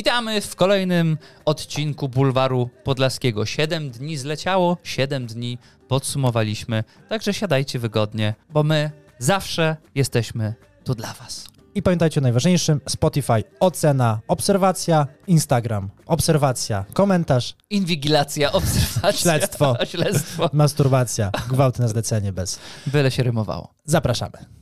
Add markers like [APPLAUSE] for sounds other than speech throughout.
Witamy w kolejnym odcinku Bulwaru Podlaskiego. Siedem dni zleciało, siedem dni podsumowaliśmy, także siadajcie wygodnie, bo my zawsze jesteśmy tu dla Was. I pamiętajcie o najważniejszym: Spotify, ocena, obserwacja, Instagram, obserwacja, komentarz, Inwigilacja, [LAUGHS] obserwacja, Śledztwo. [LAUGHS] śledztwo. [LAUGHS] masturbacja, gwałt na zlecenie bez. Byle się rymowało. Zapraszamy.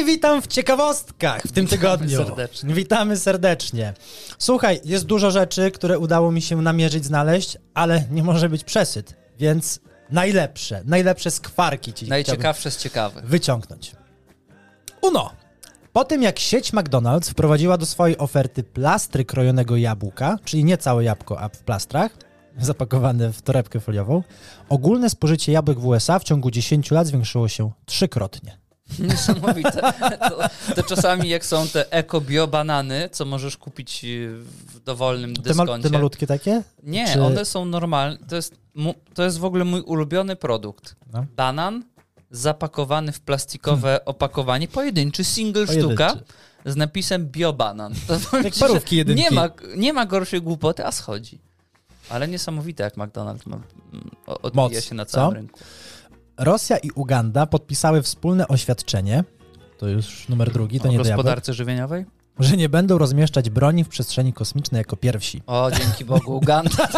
I witam w ciekawostkach w tym Witamy tygodniu. serdecznie. Witamy serdecznie. Słuchaj, jest dużo rzeczy, które udało mi się namierzyć, znaleźć, ale nie może być przesyt, więc najlepsze, najlepsze skwarki ci Najciekawsze z ciekawych. wyciągnąć. Uno. Po tym jak sieć McDonald's wprowadziła do swojej oferty plastry krojonego jabłka, czyli nie całe jabłko, a w plastrach, [LAUGHS] zapakowane w torebkę foliową, ogólne spożycie jabłek w USA w ciągu 10 lat zwiększyło się trzykrotnie. [LAUGHS] Niesamowite. To, to czasami jak są te eko-bio banany, co możesz kupić y, w dowolnym Te, dyskoncie. te malutkie takie? Nie, Czy- one są normalne. To jest, to jest w ogóle mój ulubiony produkt. No. Banan zapakowany w plastikowe opakowanie, pojedynczy, single Pojedynczy. sztuka z napisem biobanan. To Jak ci, parówki jedynki. Nie ma, nie ma gorszej głupoty, a schodzi. Ale niesamowite, jak McDonald's ma, odbija Moc, się na całym co? rynku. Rosja i Uganda podpisały wspólne oświadczenie, to już numer drugi, to o nie gospodarce żywieniowej? że nie będą rozmieszczać broni w przestrzeni kosmicznej jako pierwsi. O, dzięki Bogu, Uganda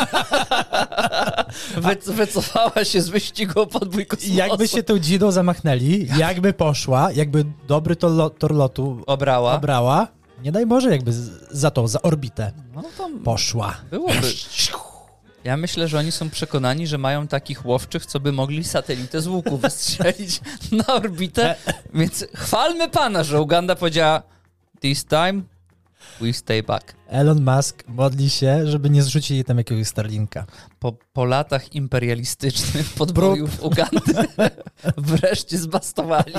Wy, wycofała się z wyścigu o podbój kosmosu. Jakby się tą dzidą zamachnęli, jakby poszła, jakby dobry tor, lo- tor lotu obrała. obrała, nie daj Boże, jakby z, za tą, za orbitę No to poszła. byłoby. Ja myślę, że oni są przekonani, że mają takich łowczych, co by mogli satelitę z łuku wystrzelić [LAUGHS] na orbitę. Więc chwalmy pana, że Uganda powiedziała this time we stay back. Elon Musk modli się, żeby nie zrzucili tam jakiegoś Starlinka. Po, po latach imperialistycznych podbojów Ugandy [LAUGHS] wreszcie zbastowali.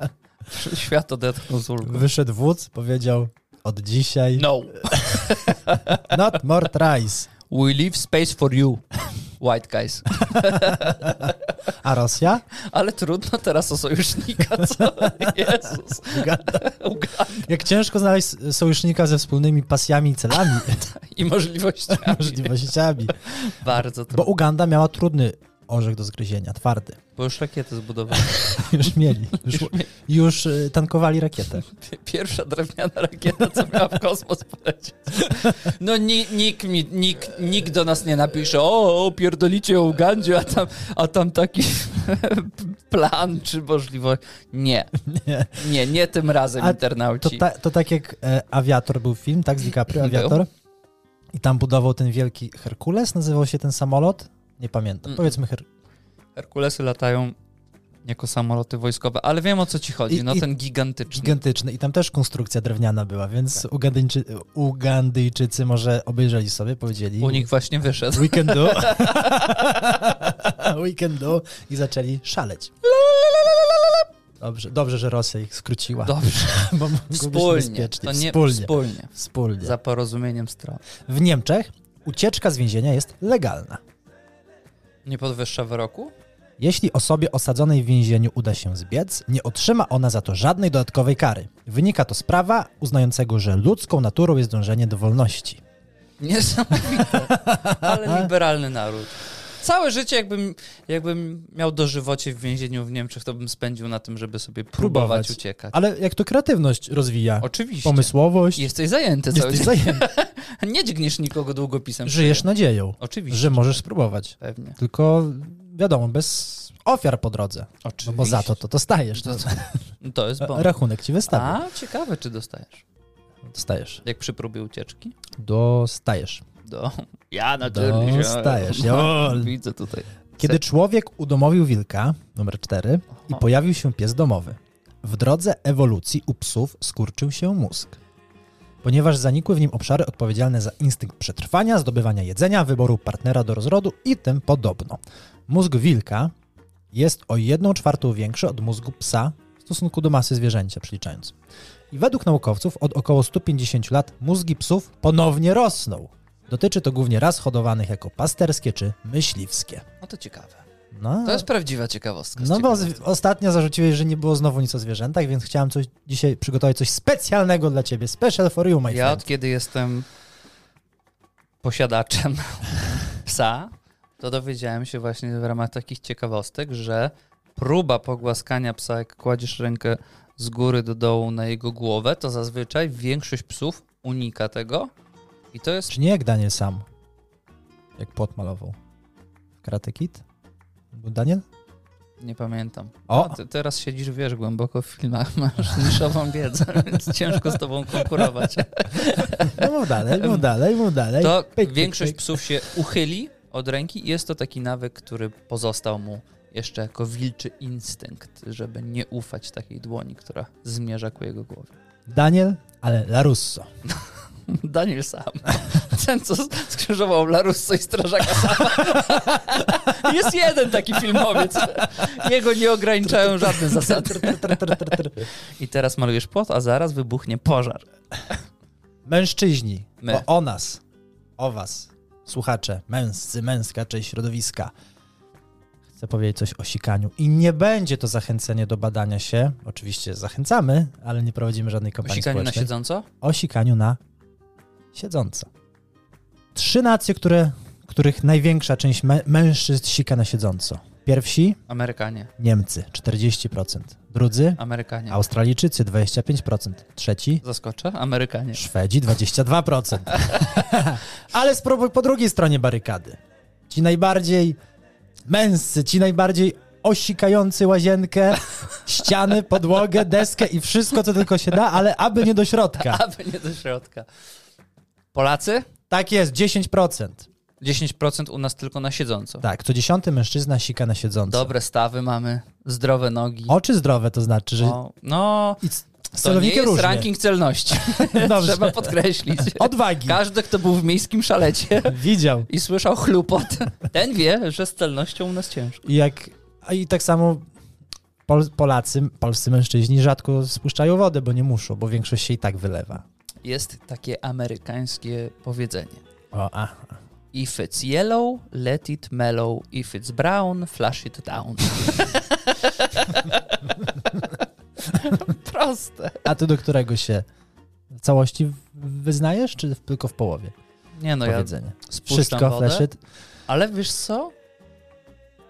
[LAUGHS] Świat odetchnął z ulgą. Wyszedł wódz, powiedział od dzisiaj No, not more tries. We leave space for you, white guys. A Rosja? Ale trudno teraz o sojusznika, co? Jezus. Uganda. Uganda. Jak ciężko znaleźć sojusznika ze wspólnymi pasjami i celami, [LAUGHS] I możliwościami. [LAUGHS] możliwościami. Bardzo Bo trudno. Uganda miała trudny orzech do zgryzienia, twardy. Bo już rakiety zbudowali. [LAUGHS] Już mieli. Już, Już y, tankowali rakietę. [LAUGHS] Pierwsza drewniana rakieta, co miała w kosmos polecieć. No ni, nikt, nikt, nikt do nas nie napisze, o, pierdolicie o Ugandzie, a tam, a tam taki [LAUGHS] plan czy możliwość. Nie, Nie. nie, nie tym razem A internauci. To, ta, to tak jak e, Aviator był film, tak? Z DiCaprio, Był. Aviator. I tam budował ten wielki Herkules, nazywał się ten samolot? Nie pamiętam. Mm. Powiedzmy Her... Herkulesy latają jako samoloty wojskowe, ale wiem o co ci chodzi, I- no i- ten gigantyczny. gigantyczny. I tam też konstrukcja drewniana była, więc Ugandyjczy, Ugandyjczycy może obejrzeli sobie, powiedzieli... U nich właśnie wyszedł. We can do. [LAUGHS] We can do. I zaczęli szaleć. Dobrze, dobrze, że Rosja ich skróciła. Dobrze, [LAUGHS] Bo wspólnie. To nie, wspólnie. wspólnie. wspólnie. Za porozumieniem stron. W Niemczech ucieczka z więzienia jest legalna. Nie podwyższa wyroku? Jeśli osobie osadzonej w więzieniu uda się zbiec, nie otrzyma ona za to żadnej dodatkowej kary. Wynika to z prawa uznającego, że ludzką naturą jest dążenie do wolności. Niesamowite. Ale liberalny naród. Całe życie, jakbym, jakbym miał dożywocie w więzieniu w Niemczech, to bym spędził na tym, żeby sobie próbować, Próbować. uciekać. Ale jak to kreatywność rozwija, Oczywiście. pomysłowość, Jesteś zajęty cały jesteś dzień. zajęty, [LAUGHS] Nie dźgniesz nikogo długopisem. żyjesz nadzieją, Oczywiście. że możesz spróbować. Pewnie. Tylko wiadomo, bez ofiar po drodze. Oczywiście. No bo za to to dostajesz. To, To, to, [LAUGHS] to jest bon. rachunek ci wystawi. A, ciekawe, czy dostajesz. Dostajesz. Jak przy próbie ucieczki? Dostajesz. Do... Ja naturalnie. Dostajesz, No, jol. [LAUGHS] Widzę tutaj. Kiedy człowiek udomowił wilka, numer 4, i pojawił się pies domowy. W drodze ewolucji u psów skurczył się mózg. Ponieważ zanikły w nim obszary odpowiedzialne za instynkt przetrwania, zdobywania jedzenia, wyboru partnera do rozrodu i tym podobno. Mózg wilka jest o 1 czwartą większy od mózgu psa w stosunku do masy zwierzęcia, przeliczając. I według naukowców od około 150 lat mózgi psów ponownie rosną. Dotyczy to głównie ras hodowanych jako pasterskie czy myśliwskie. No to ciekawe. No, To jest prawdziwa ciekawostka. no bo ostatnio zarzuciłeś, że nie było znowu nic o zwierzętach, więc chciałem coś dzisiaj przygotować coś specjalnego dla ciebie. Special for you, my Ja friend. od kiedy jestem posiadaczem [LAUGHS] psa, to dowiedziałem się właśnie w ramach takich ciekawostek, że próba pogłaskania psa, jak kładziesz rękę z góry do dołu na jego głowę, to zazwyczaj większość psów unika tego. I to jest Czy nie jak Daniel sam? Jak płot malował. Karate Kid? Był Daniel? Nie pamiętam. O! Teraz siedzisz, wiesz, głęboko w filmach, [LAUGHS] masz niszową wiedzę, [LAUGHS] więc ciężko z tobą konkurować. [LAUGHS] No mów dalej, mów dalej, mów dalej. To Pyk, pyk, większość pyk. psów się uchyli od ręki i jest to taki nawyk, który pozostał mu jeszcze jako wilczy instynkt, żeby nie ufać takiej dłoni, która zmierza ku jego głowie. Daniel, ale Larusso. [LAUGHS] Daniel sam. [LAUGHS] Ten, co skrzyżował Larusso i Strażaka sama. [LAUGHS] Jest jeden taki filmowiec. Jego nie ograniczają żadne zasady. I teraz malujesz płot, a zaraz wybuchnie pożar. Mężczyźni, My. o, o nas, o was, słuchacze, męscy, męska, część środowiska. Chcę powiedzieć coś o sikaniu. I nie będzie to zachęcenie do badania się. Oczywiście zachęcamy, ale nie prowadzimy żadnej kampanii Sikanie na społecznej. siedząco? o sikaniu na siedząco. Trzy nacje, które, których największa część mę- mężczyzn sika na siedząco. Pierwsi Amerykanie. Niemcy 40%, drudzy Amerykanie. Australijczycy 25%, trzeci Zaskoczę? Amerykanie. Szwedzi 22%. [LAUGHS] Ale spróbuj po drugiej stronie barykady. Ci najbardziej męscy, ci najbardziej osikający łazienkę, ściany, podłogę, deskę i wszystko, co tylko się da, ale aby nie do środka. [LAUGHS] Aby nie do środka. Polacy? Tak jest, 10%. 10% u nas tylko na siedząco. Tak, co dziesiąty mężczyzna sika na siedząco. Dobre stawy mamy, zdrowe nogi. Oczy zdrowe to znaczy, że no, c- to nie jest różnie. ranking celności. [LAUGHS] [LAUGHS] Trzeba podkreślić. Odwagi. Każdy, kto był w miejskim szalecie [LAUGHS] Widział. i słyszał chlupot, ten wie, że z celnością u nas ciężko. I jak i tak samo Pol, Polacy, polscy mężczyźni rzadko spuszczają wodę, bo nie muszą, bo większość się i tak wylewa. Jest takie amerykańskie powiedzenie. O, If it's yellow, let it mellow. If it's brown, flush it down. [LAUGHS] Proste. a ty do którego się w całości wyznajesz, czy tylko w połowie? Nie no, ja Powiedzenie. spuszczam Wszystko, wodę, flash it. ale wiesz co?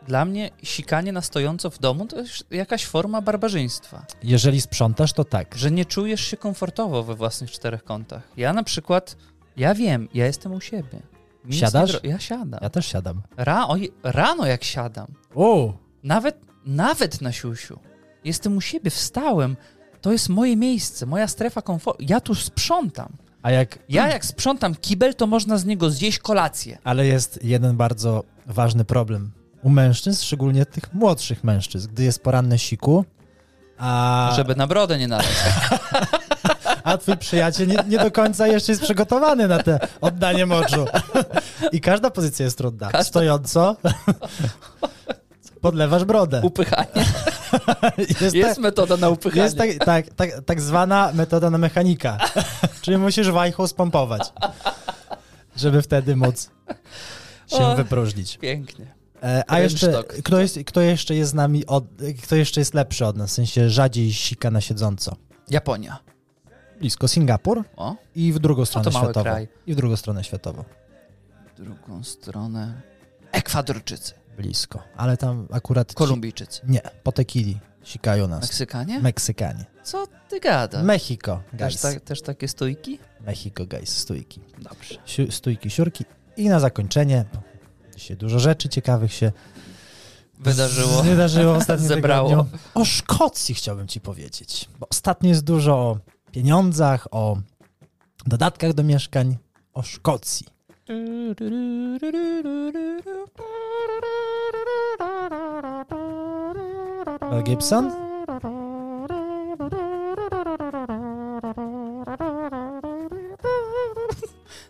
Dla mnie sikanie na stojąco w domu to jest jakaś forma barbarzyństwa. Jeżeli sprzątasz, to tak. Że nie czujesz się komfortowo we własnych czterech kątach. Ja na przykład, ja wiem, ja jestem u siebie. Nic Siadasz? Ja siadam. Ja też siadam. Ra- oj, rano jak siadam, O, nawet, nawet na siusiu, jestem u siebie, wstałem, to jest moje miejsce, moja strefa komfortu. Ja tu sprzątam. a jak... Ja jak sprzątam kibel, to można z niego zjeść kolację. Ale jest jeden bardzo ważny problem. U mężczyzn, szczególnie tych młodszych mężczyzn, gdy jest poranne siku, a, Żeby na brodę nie nalać. [LAUGHS] a twój przyjaciel nie, nie do końca jeszcze jest przygotowany na te oddanie moczu. I każda pozycja jest trudna. Każda- Stojąco podlewasz brodę. Upychanie. [LAUGHS] Jest, Jest ta, metoda na upychanie. jest tak, tak, tak, tak zwana metoda na mechanika. [LAUGHS] Czyli musisz wajchą spompować, żeby wtedy móc się O. wypróżnić. Pięknie. E, a jeszcze, kto, jest, kto jeszcze jest z nami, od, kto jeszcze jest lepszy od nas, w sensie rzadziej sika na siedząco? Japonia. Blisko Singapur O, i w drugą stronę to mały światową. kraj. I w drugą stronę światową. drugą stronę. Ekwadorczycy. Blisko. Ale tam akurat... ci- Kolumbijczycy. Nie, po tequili sikają nas. Meksykanie? Meksykanie. Co ty gadasz? Mexico, też, guys. tak, też takie stójki? Mexico, guys, stójki. Dobrze. Siu, stójki, siurki. I na zakończenie, dzisiaj dużo rzeczy ciekawych się Wydarzyło. wydarzyło w ostatnim Zebrało. tygodniu. O Szkocji chciałbym ci powiedzieć, bo ostatnio jest dużo o pieniądzach, o dodatkach do mieszkań, o Szkocji. Mel Gibson?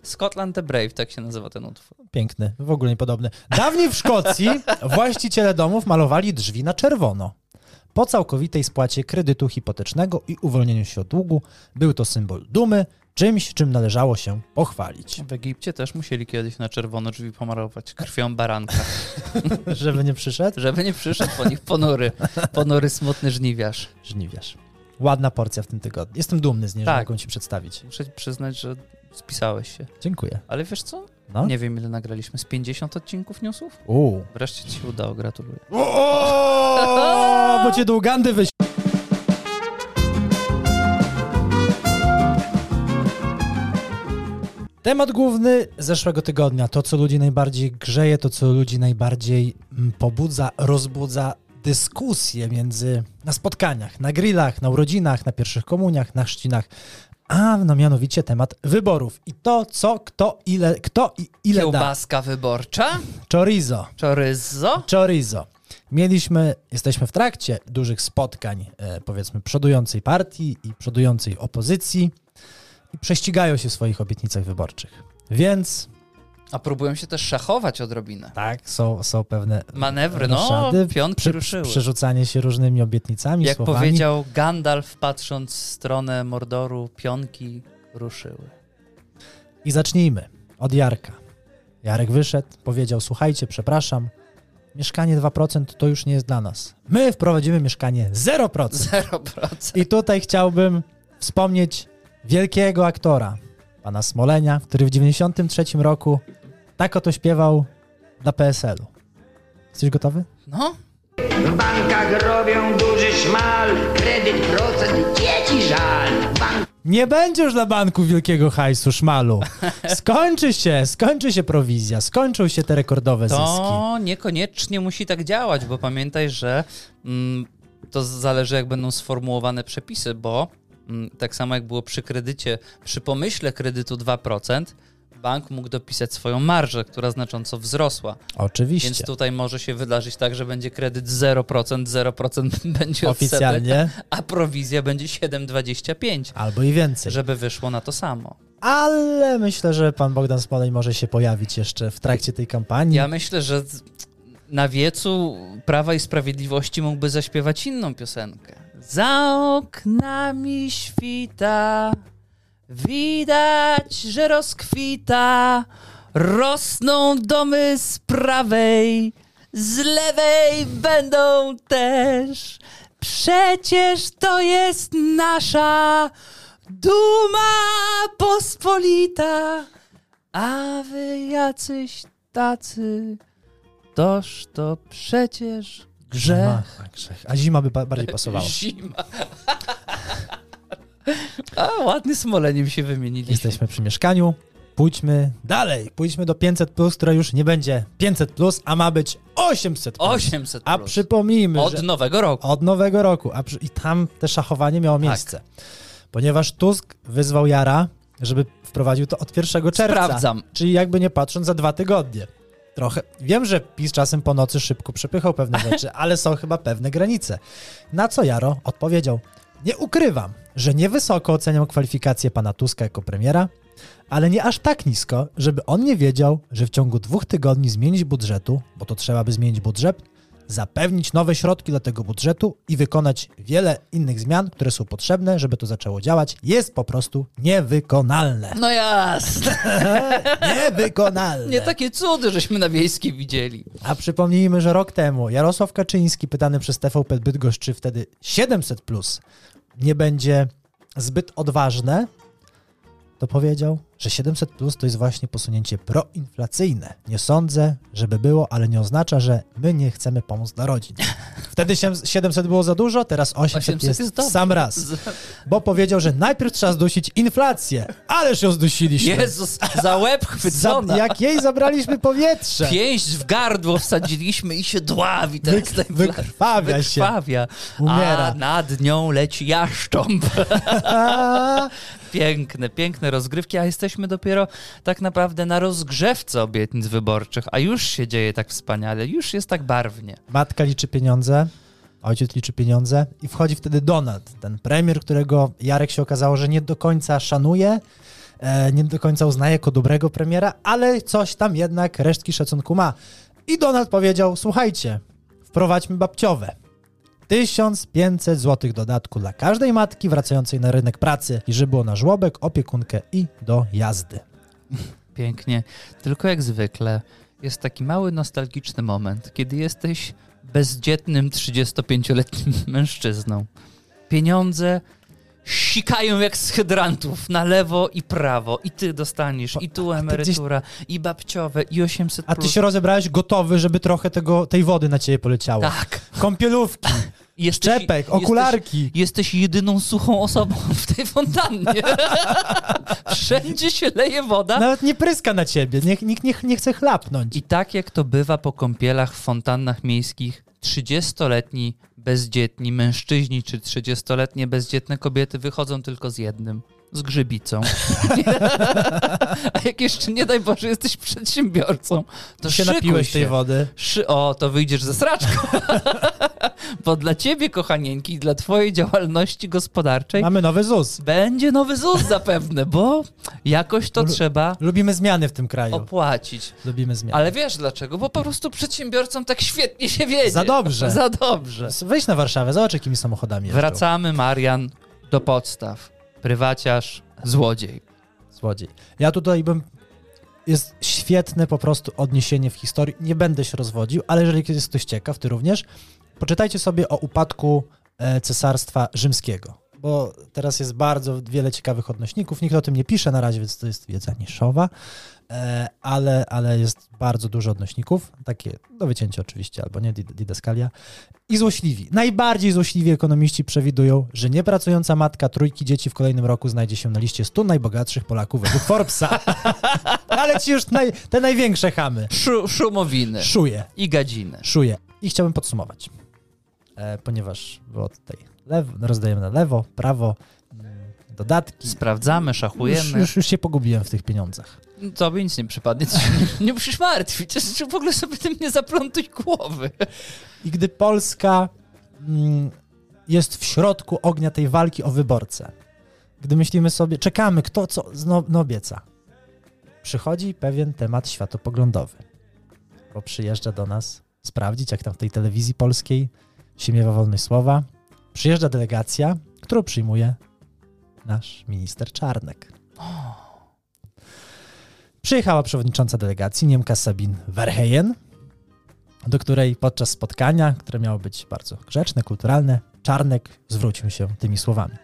Scotland the Brave, tak się nazywa ten utwór. Piękny, w ogóle niepodobny. Dawniej w Szkocji [LAUGHS] właściciele domów malowali drzwi na czerwono. po całkowitej spłacie kredytu hipotecznego i uwolnieniu się od długu. Był to symbol dumy, czymś, czym należało się pochwalić. W Egipcie też musieli kiedyś na czerwono drzwi pomarować krwią baranka, [LAUGHS] Żeby nie przyszedł? żeby nie przyszedł po nich ponury, ponury smutny żniwiarz. Żniwiarz. Ładna porcja w tym tygodniu. Jestem dumny z niej, że Tak. mogą ci przedstawić. Muszę ci przyznać, że spisałeś się. Dziękuję. Ale wiesz co? No. Nie wiem, ile nagraliśmy. Z 50 odcinków newsów? Uuu. Wreszcie ci się udało, gratuluję. O, bo cię do Ugandy wyś... Temat główny zeszłego tygodnia, to co ludzi najbardziej grzeje, to co ludzi najbardziej mm, pobudza, rozbudza dyskusje między na spotkaniach, na grillach, na urodzinach, na pierwszych komuniach, na chrzcinach, a no mianowicie temat wyborów i to co, kto, ile, kto i ile da. Kiełbaska wyborcza? Chorizo. Chorizo? Chorizo. Mieliśmy, jesteśmy w trakcie dużych spotkań, e, powiedzmy, przodującej partii i przodującej opozycji i prześcigają się w swoich obietnicach wyborczych. Więc A próbują się też szachować odrobinę. tak, są, są pewne Manewry, no, roszady, pionki przy- ruszyły. przerzucanie się różnymi obietnicami, Jak słowami. powiedział Gandalf, patrząc w stronę Mordoru, pionki ruszyły. I zacznijmy od Jarka. Jarek wyszedł, powiedział: Słuchajcie, przepraszam, mieszkanie 2% to już nie jest dla nas. My wprowadzimy mieszkanie 0%. 0%. I tutaj chciałbym wspomnieć wielkiego aktora, pana Smolenia, który w 93 roku tak oto śpiewał dla PSL-u. Jesteś gotowy? No, W bankach robią duży szmal, kredyt, procent, dzieci żal. Bank Nie będzie już dla banku wielkiego hajsu, szmalu. Skończy się, skończy się prowizja, skończą się te rekordowe zyski. to niekoniecznie musi tak działać, bo pamiętaj, że mm, to zależy jak będą sformułowane przepisy, bo mm, tak samo jak było przy kredycie, przy pomyśle kredytu 2%, bank mógł dopisać swoją marżę, która znacząco wzrosła. Oczywiście. Więc tutaj może się wydarzyć tak, że będzie kredyt 0%, 0% [LAUGHS] będzie odsetek, Oficjalnie, a prowizja będzie 7,25, albo i więcej. żeby wyszło na to samo. Ale myślę, że pan Bogdan Smoleń może się pojawić jeszcze w trakcie tej kampanii. Ja myślę, że na wiecu Prawa i Sprawiedliwości mógłby zaśpiewać inną piosenkę. Za oknami świta, widać, że rozkwita, rosną domy z prawej, z lewej będą też. Przecież to jest nasza duma pospolita, a wy jacyś tacy, toż to przecież grzech. Ach, grzech. A zima by ba- bardziej pasowała. Zima. A, ładny smoleniem się wymieniliśmy. Jesteśmy przy mieszkaniu. Pójdźmy dalej. Pójdźmy do 500, które już nie będzie 500, a ma być 800. 800 A plus. przypomnijmy, Od że nowego roku. od nowego roku. A przy... I tam te szachowanie miało Tak. miejsce. Ponieważ Tusk wyzwał Jara, żeby wprowadził to od 1 czerwca. Sprawdzam. Czyli jakby nie patrząc za dwa tygodnie. Trochę. Wiem, że PiS czasem po nocy szybko przepychał pewne rzeczy, [LAUGHS] ale są chyba pewne granice. Na co Jaro odpowiedział: Nie ukrywam, że niewysoko oceniam kwalifikacje pana Tuska jako premiera, ale nie aż tak nisko, żeby on nie wiedział, że w ciągu dwóch tygodni zmienić budżetu, bo to trzeba by zmienić budżet, zapewnić nowe środki dla tego budżetu i wykonać wiele innych zmian, które są potrzebne, żeby to zaczęło działać, jest po prostu niewykonalne. No jasne. [LAUGHS] Niewykonalne. Nie takie cudy, żeśmy na wiejskiej widzieli. A przypomnijmy, że rok temu Jarosław Kaczyński, pytany przez TVP Bydgoszcz, czy wtedy 700 plus nie będzie zbyt odważne, to powiedział, że 700 plus to jest właśnie posunięcie proinflacyjne. Nie sądzę, żeby było, ale nie oznacza, że my nie chcemy pomóc dla rodzin. [LAUGHS] Wtedy siem- 700 było za dużo, teraz 800, 800 jest, jest sam raz. Bo powiedział, że najpierw trzeba zdusić inflację, ależ ją zdusiliśmy. Jezus, za łeb [LAUGHS] Za, chwycona. jak jej zabraliśmy powietrze. Pięść w gardło wsadziliśmy i się dławi. Teraz Wyk- wykrwawia się. Wykrwawia. Umiera. A nad nią leci jaszcząb. [LAUGHS] Piękne, piękne rozgrywki, a jesteśmy dopiero tak naprawdę na rozgrzewce obietnic wyborczych, a już się dzieje tak wspaniale, już jest tak barwnie. Matka liczy pieniądze, ojciec liczy pieniądze i wchodzi wtedy Donald, ten premier, którego Jarek się okazało, że nie do końca szanuje, e, nie do końca uznaje jako dobrego premiera, ale coś tam jednak resztki szacunku ma. I Donald powiedział, słuchajcie, wprowadźmy babciowe. 1500 zł dodatku dla każdej matki wracającej na rynek pracy i żeby było na żłobek, opiekunkę i do jazdy. Pięknie. Tylko jak zwykle jest taki mały nostalgiczny moment, kiedy jesteś bezdzietnym 35-letnim [LAUGHS] mężczyzną. Pieniądze sikają jak z hydrantów na lewo i prawo. I ty dostaniesz, i tu emerytura, i babciowe, i 800 A ty plus. się rozebrałeś gotowy, żeby trochę tego, tej wody na ciebie poleciało. Tak. Kąpielówki, Jesteś, czepek, jesteś- okularki. Jesteś jedyną suchą osobą w tej fontannie. [LAUGHS] Wszędzie się leje woda. Nawet nie pryska na ciebie, niech nikt nie, nie chce chlapnąć. I tak jak to bywa po kąpielach w fontannach miejskich, 30-letni bezdzietni mężczyźni czy 30-letnie bezdzietne kobiety wychodzą tylko z jednym. Z grzybicą. [LAUGHS] A jak jeszcze nie daj Boże jesteś przedsiębiorcą, to się napiłeś się. tej wody. Szy- o, to wyjdziesz ze sraczką. [LAUGHS] Bo dla ciebie, kochanieńki, dla twojej działalności gospodarczej Mamy nowy ZUS. będzie nowy ZUS zapewne, bo jakoś to Lu- trzeba Lubimy zmiany w tym kraju. opłacić. Lubimy zmiany. Ale wiesz dlaczego? Bo po prostu przedsiębiorcom tak świetnie się wiedzie. Za dobrze. Za dobrze. Wejdź na Warszawę, zobacz jakimi samochodami jeżdżą. Wracamy, Marian, do podstaw. Prywaciarz, złodziej. Złodziej. Ja tutaj bym... Jest świetne po prostu odniesienie w historii. Nie będę się rozwodził, ale jeżeli jest ktoś ciekaw, ty również, poczytajcie sobie o upadku e, Cesarstwa Rzymskiego. Bo teraz jest bardzo wiele ciekawych odnośników. Nikt o tym nie pisze na razie, więc to jest wiedza niszowa, e, ale, ale jest bardzo dużo odnośników. Takie do wycięcia oczywiście, albo nie, did- didaskalia. I złośliwi. Najbardziej złośliwi ekonomiści przewidują, że niepracująca matka trójki dzieci w kolejnym roku znajdzie się na liście 100 najbogatszych Polaków według Forbesa. [LAUGHS] Ale ci już naj, te największe chamy. Szu, szumowiny Szuje, i gadziny. szuje. I chciałbym podsumować, e, ponieważ było tutaj lewo, rozdajemy na lewo, prawo, mm, dodatki. Sprawdzamy, Już, szachujemy. już, już się pogubiłem w tych pieniądzach. Tobie nic nie przypadnie, [LAUGHS] nie, musisz martwić. Czy w ogóle sobie tym nie zaplątuj głowy. I gdy Polska mm, jest w środku ognia tej walki o wyborcę, gdy myślimy sobie, czekamy, kto co no obieca, przychodzi pewien temat światopoglądowy, bo przyjeżdża do nas sprawdzić, jak tam w tej telewizji polskiej się miewa wolność słowa. Przyjeżdża delegacja, którą przyjmuje nasz minister Czarnek. Przyjechała przewodnicząca delegacji, Niemka Sabin Verheyen, do której podczas spotkania, które miało być bardzo grzeczne, kulturalne, Czarnek zwrócił się tymi słowami.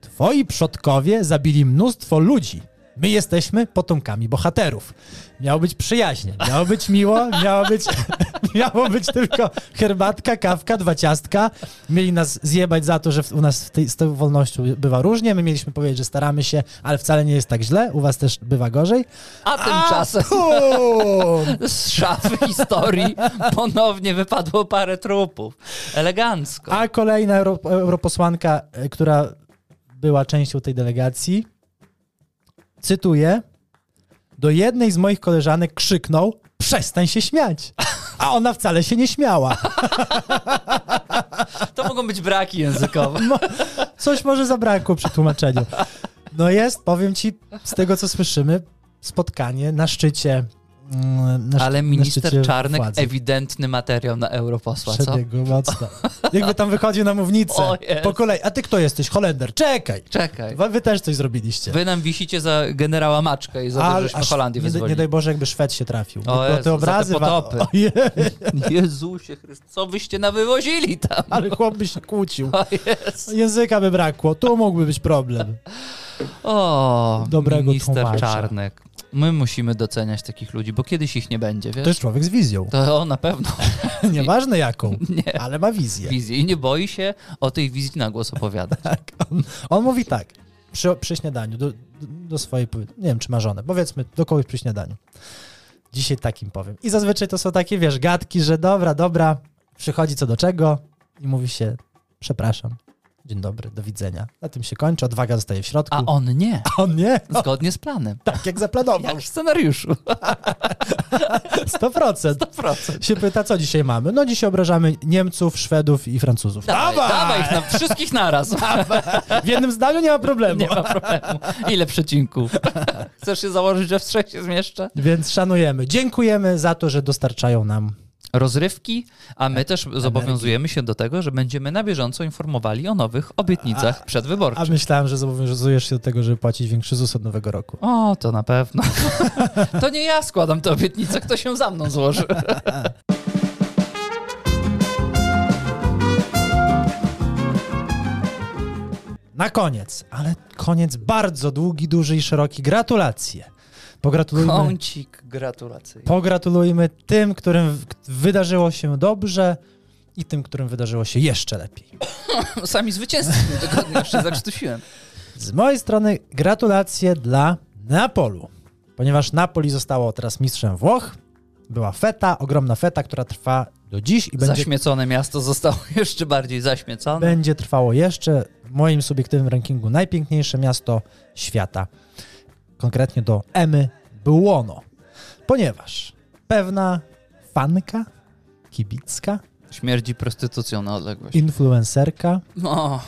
Twoi przodkowie zabili mnóstwo ludzi. My jesteśmy potomkami bohaterów. Miało być przyjaźnie, miało być miło, miało być, [LAUGHS] miało być tylko herbatka, kawka, dwa ciastka. Mieli nas zjebać za to, że u nas w tej, z tą wolnością bywa różnie. My mieliśmy powiedzieć, że staramy się, ale wcale nie jest tak źle. U was też bywa gorzej. A tymczasem Bum! [LAUGHS] z szafy historii ponownie wypadło parę trupów. Elegancko. A kolejna euro, europosłanka, e, która była częścią tej delegacji, cytuję, do jednej z moich koleżanek krzyknął, przestań się śmiać. A ona wcale się nie śmiała. [LAUGHS] To mogą być braki językowe. [LAUGHS] Coś może zabrakło przy tłumaczeniu. No jest, powiem ci, z tego co słyszymy, spotkanie na szczycie. Mm, Na, Ale minister Czarnek władzy. ewidentny materiał na europosła, co? Przebiegł mocno. Jakby tam wychodził na mównicę. Po kolei. A ty kto jesteś? Holender. Czekaj. Czekaj. Wy wy też coś zrobiliście. Wy nam wisicie za generała Maczkę i za to, żeśmy aż Holandię nie, nie daj Boże, jakby Szwed się trafił. O Jezu, za te te obrazy... wa- potopy. [LAUGHS] Ojej, [LAUGHS] Jezusie Chryst, co wyście nawywozili tam? ale chłop by się kłócił. Języka by brakło. Tu mógłby być problem. O, Dobrego minister tłumacza. Czarnek. My musimy doceniać takich ludzi, bo kiedyś ich nie będzie, wiesz? To jest człowiek z wizją. To on na pewno [LAUGHS] Nieważne jaką, [LAUGHS] nie. ale ma wizję. Wizję i nie boi się o tej wizji na głos opowiadać. [LAUGHS] Tak. On, on mówi tak, przy, przy śniadaniu, do, do swojej, nie wiem czy ma żonę, powiedzmy do kogoś przy śniadaniu. Dzisiaj takim powiem. I zazwyczaj to są takie, wiesz, gadki, że dobra, dobra, przychodzi co do czego i mówi się, przepraszam, dzień dobry, do widzenia. Na tym się kończy, odwaga zostaje w środku. A on nie. A on nie, [LAUGHS] no, Zgodnie z planem. tak jak zaplanował, Jak w scenariuszu. [LAUGHS] 100%. 100%. Się pyta, co dzisiaj mamy? No dzisiaj obrażamy Niemców, Szwedów i Francuzów. Dawaj, dawaj ich na wszystkich naraz. [LAUGHS] W jednym zdaniu nie ma problemu. Nie ma problemu. Ile przecinków? Chcesz się założyć, że w trzech się zmieszczę? Więc szanujemy. Dziękujemy za to, że dostarczają nam rozrywki, a my też zobowiązujemy się do tego, że będziemy na bieżąco informowali o nowych obietnicach A przedwyborczych. myślałem, że zobowiązujesz się do tego, żeby płacić większy ZUS od nowego roku. O, to na pewno. [LAUGHS] to nie ja składam te obietnice, kto się za mną złoży. Na koniec, ale koniec bardzo długi, duży i szeroki. Gratulacje. Pogratulujmy, Kącik gratulacyjny. pogratulujmy tym, którym wydarzyło się dobrze i tym, którym wydarzyło się jeszcze lepiej. [LAUGHS] Sami zwycięzcy tygodniu jeszcze zakrztusiłem. Z mojej strony gratulacje dla Neapolu, ponieważ Napoli zostało teraz mistrzem Włoch. Była feta, ogromna feta, która trwa do dziś i będzie, Zaśmiecone miasto zostało [LAUGHS] jeszcze bardziej zaśmiecone. będzie trwało jeszcze w moim subiektywnym rankingu najpiękniejsze miasto świata. Konkretnie do Emy Buono. Ponieważ pewna fanka, kibicka, Śmierdzi prostytucją na odległość. influencerka No,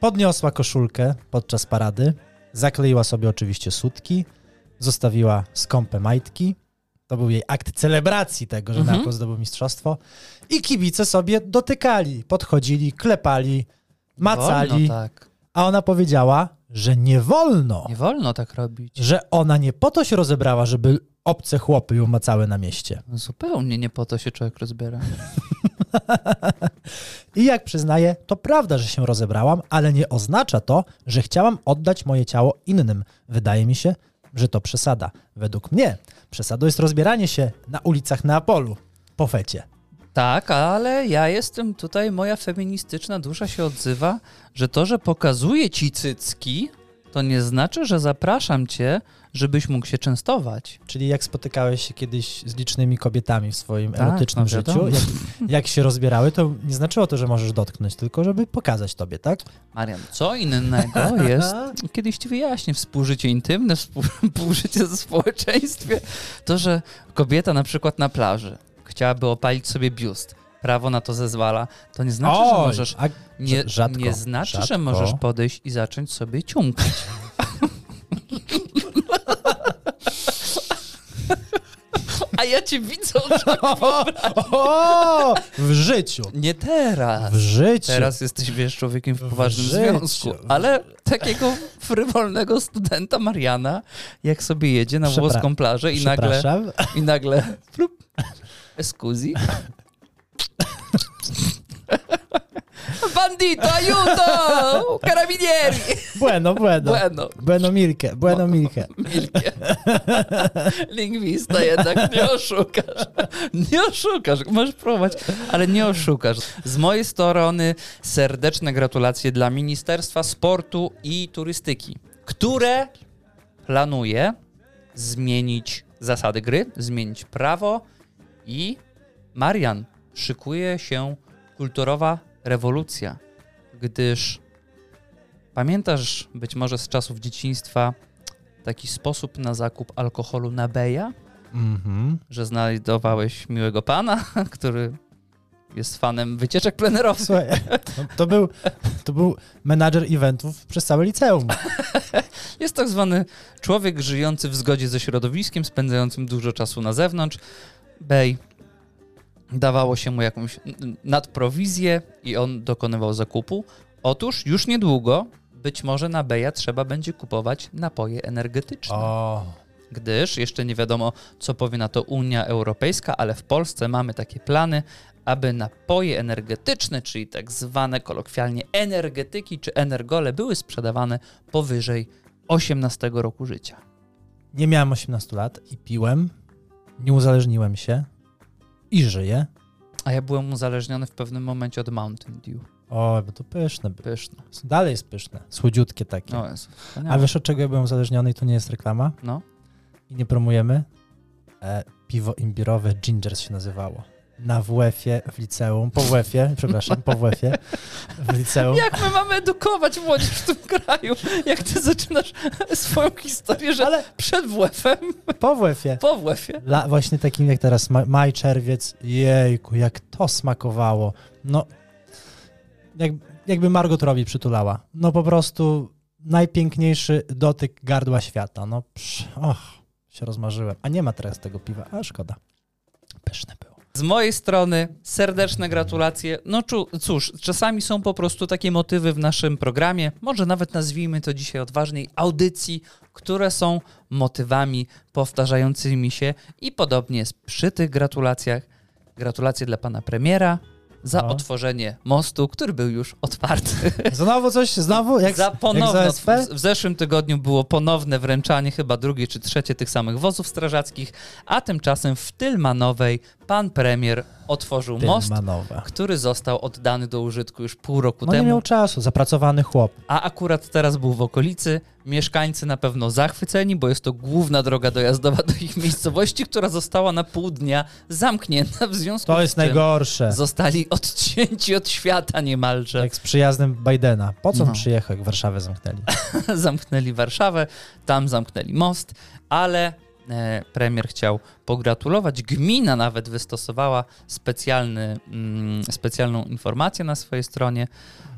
podniosła koszulkę podczas parady, zakleiła sobie oczywiście sutki, zostawiła skąpe majtki. To był jej akt celebracji tego, że Mhm. Napoli zdobył mistrzostwo. I kibice sobie dotykali, podchodzili, klepali, macali. wolno tak. A ona powiedziała, że nie wolno, Nie wolno tak robić. że ona nie po to się rozebrała, żeby obce chłopy ją macały na mieście. No Zupełnie nie po to się człowiek rozbiera. [LAUGHS] I jak przyznaję, to prawda, że się rozebrałam, ale nie oznacza to, że chciałam oddać moje ciało innym. Wydaje mi się, że to przesada. Według mnie przesadą jest rozbieranie się na ulicach Neapolu po fecie. Tak, ale ja jestem tutaj, moja feministyczna dusza się odzywa, że to, że pokazuję ci cycki, to nie znaczy, że zapraszam cię, żebyś mógł się częstować. Czyli jak spotykałeś się kiedyś z licznymi kobietami w swoim Tak, erotycznym no życiu, jak, jak się rozbierały, to nie znaczyło to, że możesz dotknąć, tylko żeby pokazać tobie, tak? Marian, co innego jest, [LAUGHS] kiedyś ci wyjaśnię, współżycie intymne, współ- [LAUGHS] współżycie ze społeczeństwie, to, że kobieta na przykład na plaży chciałaby opalić sobie biust, prawo na to zezwala, to nie znaczy, że Oj, możesz a Nie, Rzadko, nie znaczy, że rzadko. możesz podejść i zacząć sobie ciumkać. A ja cię widzę, że [LAUGHS] O, w życiu. nie teraz. W życiu. Teraz jesteś, wiesz, człowiekiem w poważnym życiu. związku. Ale takiego frywolnego studenta Mariana, jak sobie jedzie na włoską plażę i nagle, i nagle plup, [LAUGHS] escusi. Bandito, aiuto! Carabinieri! Bueno, bueno. Bueno. Bueno Milke, bueno Milke. [LAUGHS] Milkie. Lingwista jednak nie oszukasz. Nie oszukasz, możesz próbować, ale nie oszukasz. Z mojej strony serdeczne gratulacje dla Ministerstwa Sportu i Turystyki, które planuje zmienić zasady gry, zmienić prawo i Marian, szykuje się kulturowa rewolucja, gdyż pamiętasz być może z czasów dzieciństwa taki sposób na zakup alkoholu na Beja, Mhm. że znajdowałeś miłego pana, [LAUGHS] który jest fanem wycieczek plenerowych. Słuchaj, no to, był, to był menadżer eventów przez całe liceum. [LAUGHS] Jest tak zwany człowiek żyjący w zgodzie ze środowiskiem, spędzającym dużo czasu na zewnątrz. Bej dawało się mu jakąś nadprowizję i on dokonywał zakupu. Otóż już niedługo być może na Beja trzeba będzie kupować napoje energetyczne. O, gdyż jeszcze nie wiadomo, co powie na to Unia Europejska, ale w Polsce mamy takie plany, aby napoje energetyczne, czyli tak zwane kolokwialnie energetyki czy energole, były sprzedawane powyżej 18 roku życia. nie miałem 18 lat i piłem, nie uzależniłem się i żyję. A ja byłem uzależniony w pewnym momencie od Mountain Dew. O, bo to pyszne. było. Pyszne. Dalej jest pyszne. Słodziutkie takie. No, jest A wiesz od czego ja byłem uzależniony i to nie jest reklama? No. I nie promujemy? E, piwo imbirowe Gingers się nazywało. Na WF-ie w liceum, po WF-ie, przepraszam, po WF-ie w liceum. Jak my mamy edukować młodzież w tym kraju? Jak ty zaczynasz swoją historię, że Ale przed WF-em, po WF-ie. po WF-ie? La, właśnie takim jak teraz, ma, maj, czerwiec, jejku, jak to smakowało. No, jak, jakby Margot Robbie przytulała. No po prostu najpiękniejszy dotyk gardła świata. No, psz, och, się rozmarzyłem. A nie ma teraz tego piwa, a szkoda. Pyszne było. Z mojej strony serdeczne gratulacje. No cóż, czasami są po prostu takie motywy w naszym programie, może nawet nazwijmy to dzisiaj odważniej, audycji, które są motywami powtarzającymi się i podobnie jest przy tych gratulacjach. Gratulacje dla pana premiera za No. otworzenie mostu, który był już otwarty. [LAUGHS] Znowu coś, znowu? Jak, za jak ponowne, za SP? w, w zeszłym tygodniu było ponowne wręczanie chyba drugie czy trzecie tych samych wozów strażackich, a tymczasem w Tylmanowej pan premier otworzył most, który został oddany do użytku już pół roku No nie temu, miał czasu, zapracowany chłop. a akurat teraz był w okolicy. Mieszkańcy na pewno zachwyceni, bo jest to główna droga dojazdowa do ich miejscowości, która została na pół dnia zamknięta w związku To z jest czym najgorsze. zostali odcięci od świata niemalże. Jak z przyjaznym Bidena. Po co on No. przyjechał, jak Warszawę zamknęli? [LAUGHS] zamknęli Warszawę, tam zamknęli most, ale premier chciał pogratulować. Gmina nawet wystosowała specjalny, mm, specjalną informację na swojej stronie,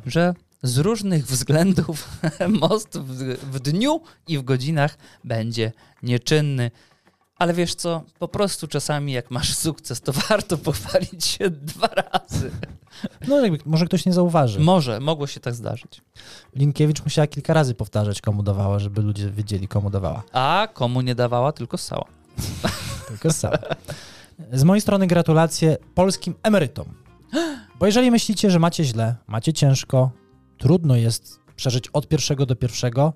że z różnych względów [LAUGHS] most w, w dniu i w godzinach będzie nieczynny. Ale wiesz co, po prostu czasami jak masz sukces, to [LAUGHS] warto pochwalić się dwa razy. No jakby, może ktoś nie zauważy. Może, mogło się tak zdarzyć. Linkiewicz musiała kilka razy powtarzać, komu dawała, żeby ludzie wiedzieli, komu dawała. A komu nie dawała, tylko ssała. [LAUGHS] Tylko sam. Z mojej strony gratulacje polskim emerytom. Bo jeżeli myślicie, że macie źle, macie ciężko, trudno jest przeżyć od pierwszego do pierwszego,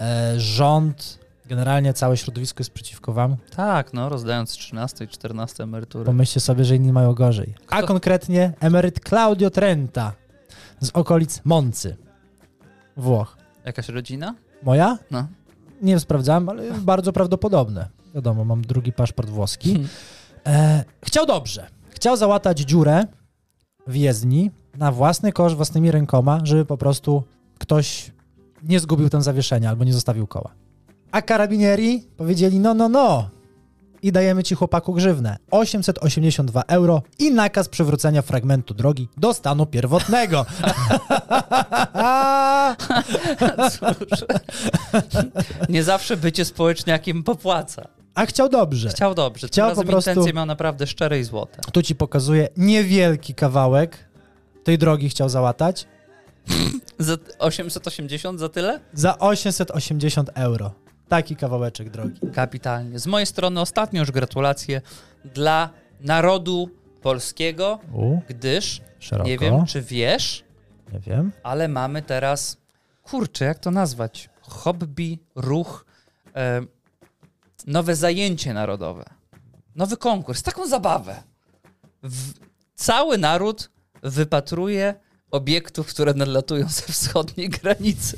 e, rząd, generalnie całe środowisko jest przeciwko wam, Tak, no, rozdając 13 i 14 emerytury. pomyślcie sobie, że inni mają gorzej. A Kto? konkretnie emeryt Claudio Trenta z okolic Moncy, Włoch. Jakaś rodzina? Moja? No. Nie sprawdzałem, ale bardzo prawdopodobne. Wiadomo, mam drugi paszport włoski. E, chciał dobrze. Chciał załatać dziurę w jezdni na własny koszt, własnymi rękoma, żeby po prostu ktoś nie zgubił tam zawieszenia albo nie zostawił koła. A karabinieri powiedzieli, no, no, no. I dajemy ci chłopaku grzywnę. 882 euro i nakaz przywrócenia fragmentu drogi do stanu pierwotnego. Cóż, [LAUGHS] nie zawsze bycie społeczniakiem popłaca. A chciał dobrze. Chciał dobrze, Chciał Chciał po prostu- intencje miał naprawdę szczere i złote. Tu ci pokazuję niewielki kawałek tej drogi chciał załatać [LAUGHS] Za 880 za tyle? za 880 euro. Taki kawałeczek drogi. Kapitalnie. Z mojej strony ostatnio już gratulacje dla narodu polskiego, U, gdyż szeroko. nie wiem, czy wiesz, Nie wiem. ale mamy teraz, kurczę, jak to nazwać? Hobby, ruch, e, nowe zajęcie narodowe, nowy konkurs, taką zabawę. W, cały naród wypatruje obiektów, które nadlatują ze wschodniej granicy.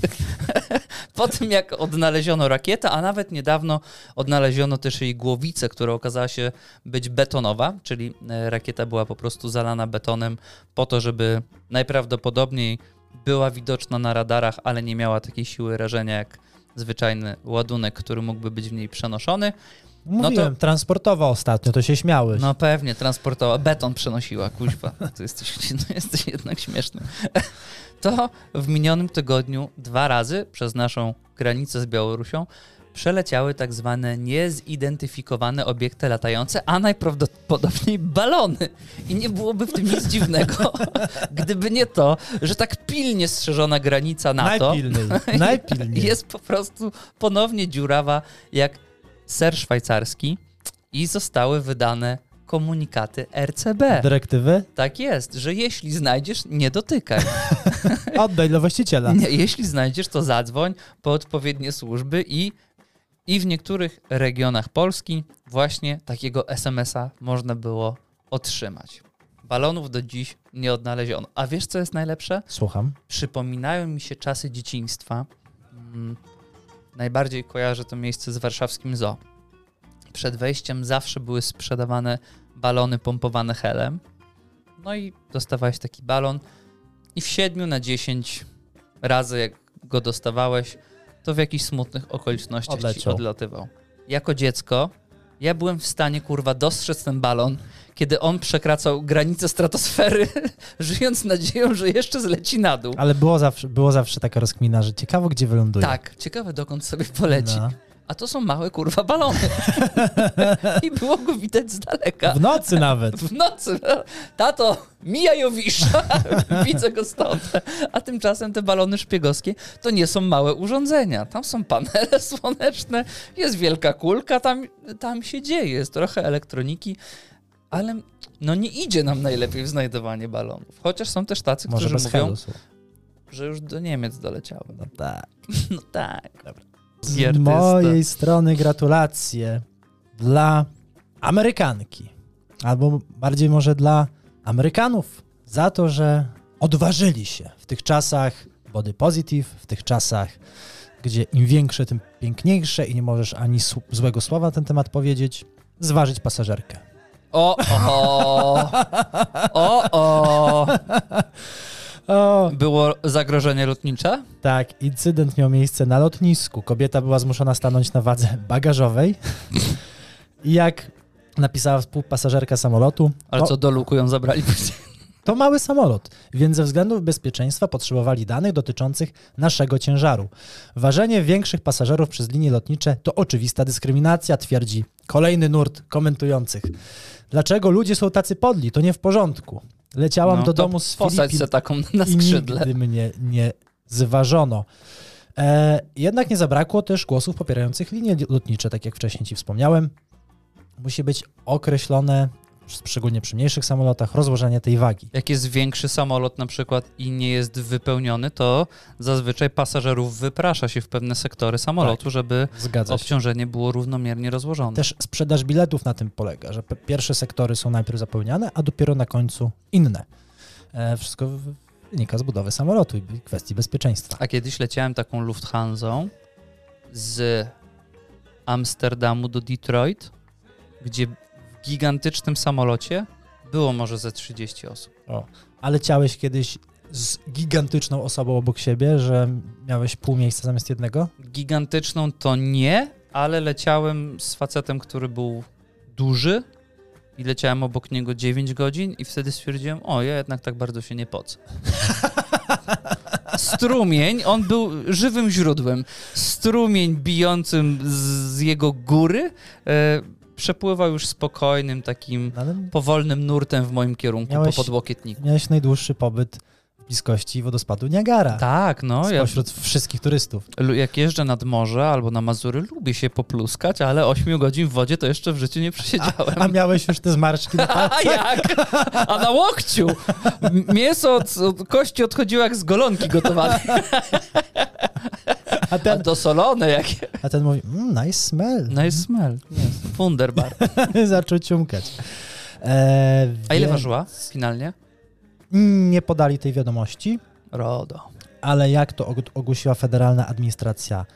Po tym, jak odnaleziono rakietę, a nawet niedawno odnaleziono też jej głowicę, która okazała się być betonowa, czyli e, rakieta była po prostu zalana betonem po to, żeby najprawdopodobniej była widoczna na radarach, ale nie miała takiej siły rażenia jak zwyczajny ładunek, który mógłby być w niej przenoszony. Mówiłem, transportowa ostatnio, to się śmiałeś. No pewnie, transportowała, beton przenosiła, kuźwa. [LAUGHS] To jesteś, no jesteś jednak śmieszny. To w minionym tygodniu dwa razy przez naszą granicę z Białorusią przeleciały tak zwane niezidentyfikowane obiekty latające, a najprawdopodobniej balony. I nie byłoby w tym nic dziwnego, [LAUGHS] gdyby nie to, że tak pilnie strzeżona granica NATO Najpilniej. [LAUGHS] Najpilniej. jest po prostu ponownie dziurawa jak ser szwajcarski i zostały wydane komunikaty RCB. Dyrektywy? Tak jest, że jeśli znajdziesz, nie dotykaj. [LAUGHS] Oddaj dla właściciela. Nie, jeśli znajdziesz, to zadzwoń po odpowiednie służby i, i w niektórych regionach Polski właśnie takiego SMS-a można było otrzymać. Balonów do dziś nie odnaleziono. A wiesz, co jest najlepsze? Słucham. przypominają mi się czasy dzieciństwa. Mm, Najbardziej kojarzę to miejsce z warszawskim zoo. Przed wejściem zawsze były sprzedawane balony pompowane helem. No i dostawałeś taki balon i w 7 na 10 razy jak go dostawałeś, to w jakichś smutnych okolicznościach ci Odleciał. odlatywał. Jako dziecko ja byłem w stanie, kurwa, dostrzec ten balon, kiedy on przekraczał granicę stratosfery, [LAUGHS] żyjąc nadzieją, że jeszcze zleci na dół. Ale było zawsze, było zawsze taka rozkmina, że ciekawo, gdzie wyląduje. Tak, ciekawe dokąd sobie poleci. No. A to są małe kurwa balony. [LAUGHS] I było go widać z daleka. W nocy nawet. W nocy. no. Tato, mija Jowisza. [LAUGHS] Widzę go stąd. A tymczasem te balony szpiegowskie to nie są małe urządzenia. Tam są panele [LAUGHS] słoneczne, jest wielka kulka, tam, tam się dzieje, jest trochę elektroniki, ale no nie idzie nam najlepiej w znajdowanie balonów. Chociaż są też tacy, Może którzy mówią, że już do Niemiec doleciały. No tak. No tak. Z artysta. mojej strony gratulacje dla Amerykanki, albo bardziej może dla Amerykanów, za to, że odważyli się w tych czasach body positive, w tych czasach, gdzie im większe, tym piękniejsze i nie możesz ani złego słowa na ten temat powiedzieć, zważyć pasażerkę. O, o, o, o. [LAUGHS] O, Było zagrożenie lotnicze? tak, incydent miał miejsce na lotnisku. Kobieta była zmuszona stanąć na wadze bagażowej. I jak napisała współpasażerka samolotu, Ale to- co, do luku ją zabrali? To mały samolot, więc ze względów bezpieczeństwa potrzebowali danych dotyczących naszego ciężaru. Ważenie większych pasażerów przez linie lotnicze to oczywista dyskryminacja, twierdzi kolejny nurt komentujących. Dlaczego ludzie są tacy podli? To nie w porządku. Leciałam No, do domu z Filipin se taką [LAUGHS] na i skrzydle. nigdy mnie nie zważono. E, jednak nie zabrakło też głosów popierających linie lotnicze, tak jak wcześniej ci wspomniałem. Musi być określone, szczególnie przy mniejszych samolotach, rozłożenie tej wagi. Jak jest większy samolot na przykład i nie jest wypełniony, to zazwyczaj pasażerów wyprasza się w pewne sektory samolotu, żeby Zgadza się. obciążenie było równomiernie rozłożone. Też sprzedaż biletów na tym polega, że pierwsze sektory są najpierw zapełniane, a dopiero na końcu inne. E, wszystko wynika z budowy samolotu i kwestii bezpieczeństwa. A kiedyś leciałem taką Lufthansą z Amsterdamu do Detroit, gdzie gigantycznym samolocie było może ze 30 osób. A leciałeś kiedyś z gigantyczną osobą obok siebie, że miałeś pół miejsca zamiast jednego? Gigantyczną to nie, ale leciałem z facetem, który był duży i leciałem obok niego 9 godzin i wtedy stwierdziłem, o, ja jednak tak bardzo się nie pocę. [LAUGHS] Strumień, on był żywym źródłem. Strumień bijącym z, z jego góry e, przepływał już spokojnym, takim No, powolnym nurtem w moim kierunku Miałeś- po podłokietniku. miałeś najdłuższy pobyt bliskości wodospadu Niagara. Tak, no, ja Spośród wszystkich turystów. Jak jeżdżę nad morze albo na Mazury, lubię się popluskać, ale 8 godzin w wodzie to jeszcze w życiu nie przesiedziałem. A miałeś już te zmarszczki na [LAUGHS] A palcach? jak? A na łokciu! Mięso od, od kości odchodziło jak z golonki gotowane. A A ten, dosolone jakie. a ten mówi, mm, nice smell. Nice smell. Yes. Wunderbar. [LAUGHS] Zaczął ciumkać. E, A ile więc ważyła finalnie? Nie podali tej wiadomości, RODO. ale jak to og- ogłosiła Federalna Administracja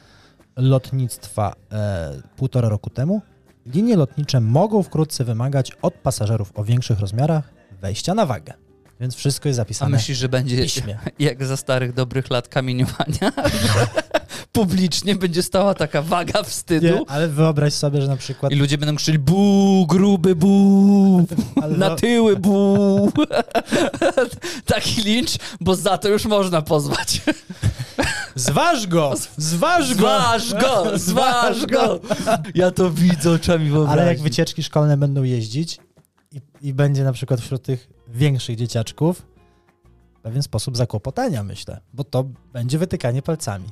Lotnictwa e, półtora roku temu, linie lotnicze mogą wkrótce wymagać od pasażerów o większych rozmiarach wejścia na wagę. Więc wszystko jest A zapisane myślisz, że będzie [LAUGHS] jak za starych dobrych lat kamieniowania? [LAUGHS] Publicznie będzie stała taka waga wstydu. Nie, ale wyobraź sobie, że na przykład... I ludzie będą krzyczeli bu, gruby bu, [LAUGHS] Ale na tyły bu. [LAUGHS] Taki lincz, bo za to już można pozwać. [LAUGHS] Zważ go! Zważ go! Zważ go, zważ go. Ja to widzę oczami wyobraźni. Ale jak wycieczki szkolne będą jeździć i, i będzie na przykład wśród tych większych dzieciaczków pewien sposób zakłopotania, myślę, bo to będzie wytykanie palcami.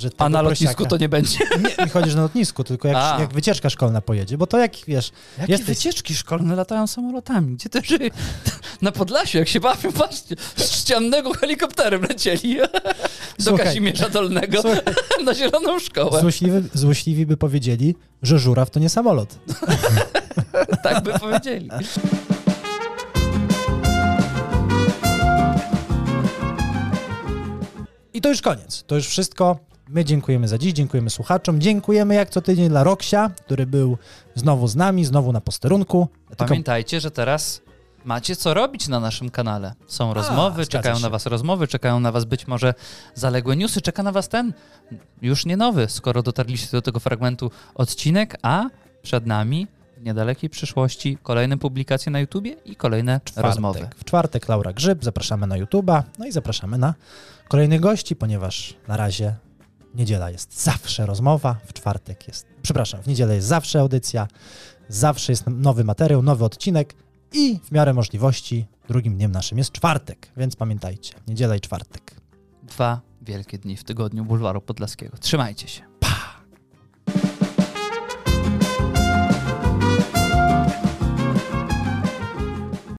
Że A na lotnisku prosiaka- to nie będzie. [LAUGHS] Nie, nie chodzisz na lotnisku, tylko jak, A. jak wycieczka szkolna pojedzie, bo to jak, wiesz, Jakie Jesteś- wycieczki szkolne latają samolotami? Gdzie też [LAUGHS] na Podlasiu, jak się bawią, patrzcie, z ściannego helikopterem lecieli [LAUGHS] do Słuchaj. Kazimierza Dolnego Słuchaj. na zieloną szkołę. złośliwi, złośliwi by powiedzieli, że żuraw to nie samolot. Tak by powiedzieli. I to już koniec. To już wszystko. My dziękujemy za dziś, dziękujemy słuchaczom, dziękujemy jak co tydzień dla Roksia, który był znowu z nami, znowu na posterunku. Tylko Pamiętajcie, że teraz macie co robić na naszym kanale. Są rozmowy, zgadza czekają się. na was rozmowy, czekają na was być może zaległe newsy, czeka na was ten już nie nowy, skoro dotarliście do tego fragmentu odcinek, a przed nami w niedalekiej przyszłości kolejne publikacje na YouTubie i kolejne czwartek. rozmowy. W czwartek Laura Grzyb, zapraszamy na YouTube'a, no i zapraszamy na kolejnych gości, ponieważ na razie niedziela jest zawsze rozmowa, w czwartek jest, przepraszam, w niedzielę jest zawsze audycja, zawsze jest nowy materiał, nowy odcinek i w miarę możliwości drugim dniem naszym jest czwartek, więc pamiętajcie, niedziela i czwartek. Dwa wielkie dni w tygodniu Bulwaru Podlaskiego. Trzymajcie się.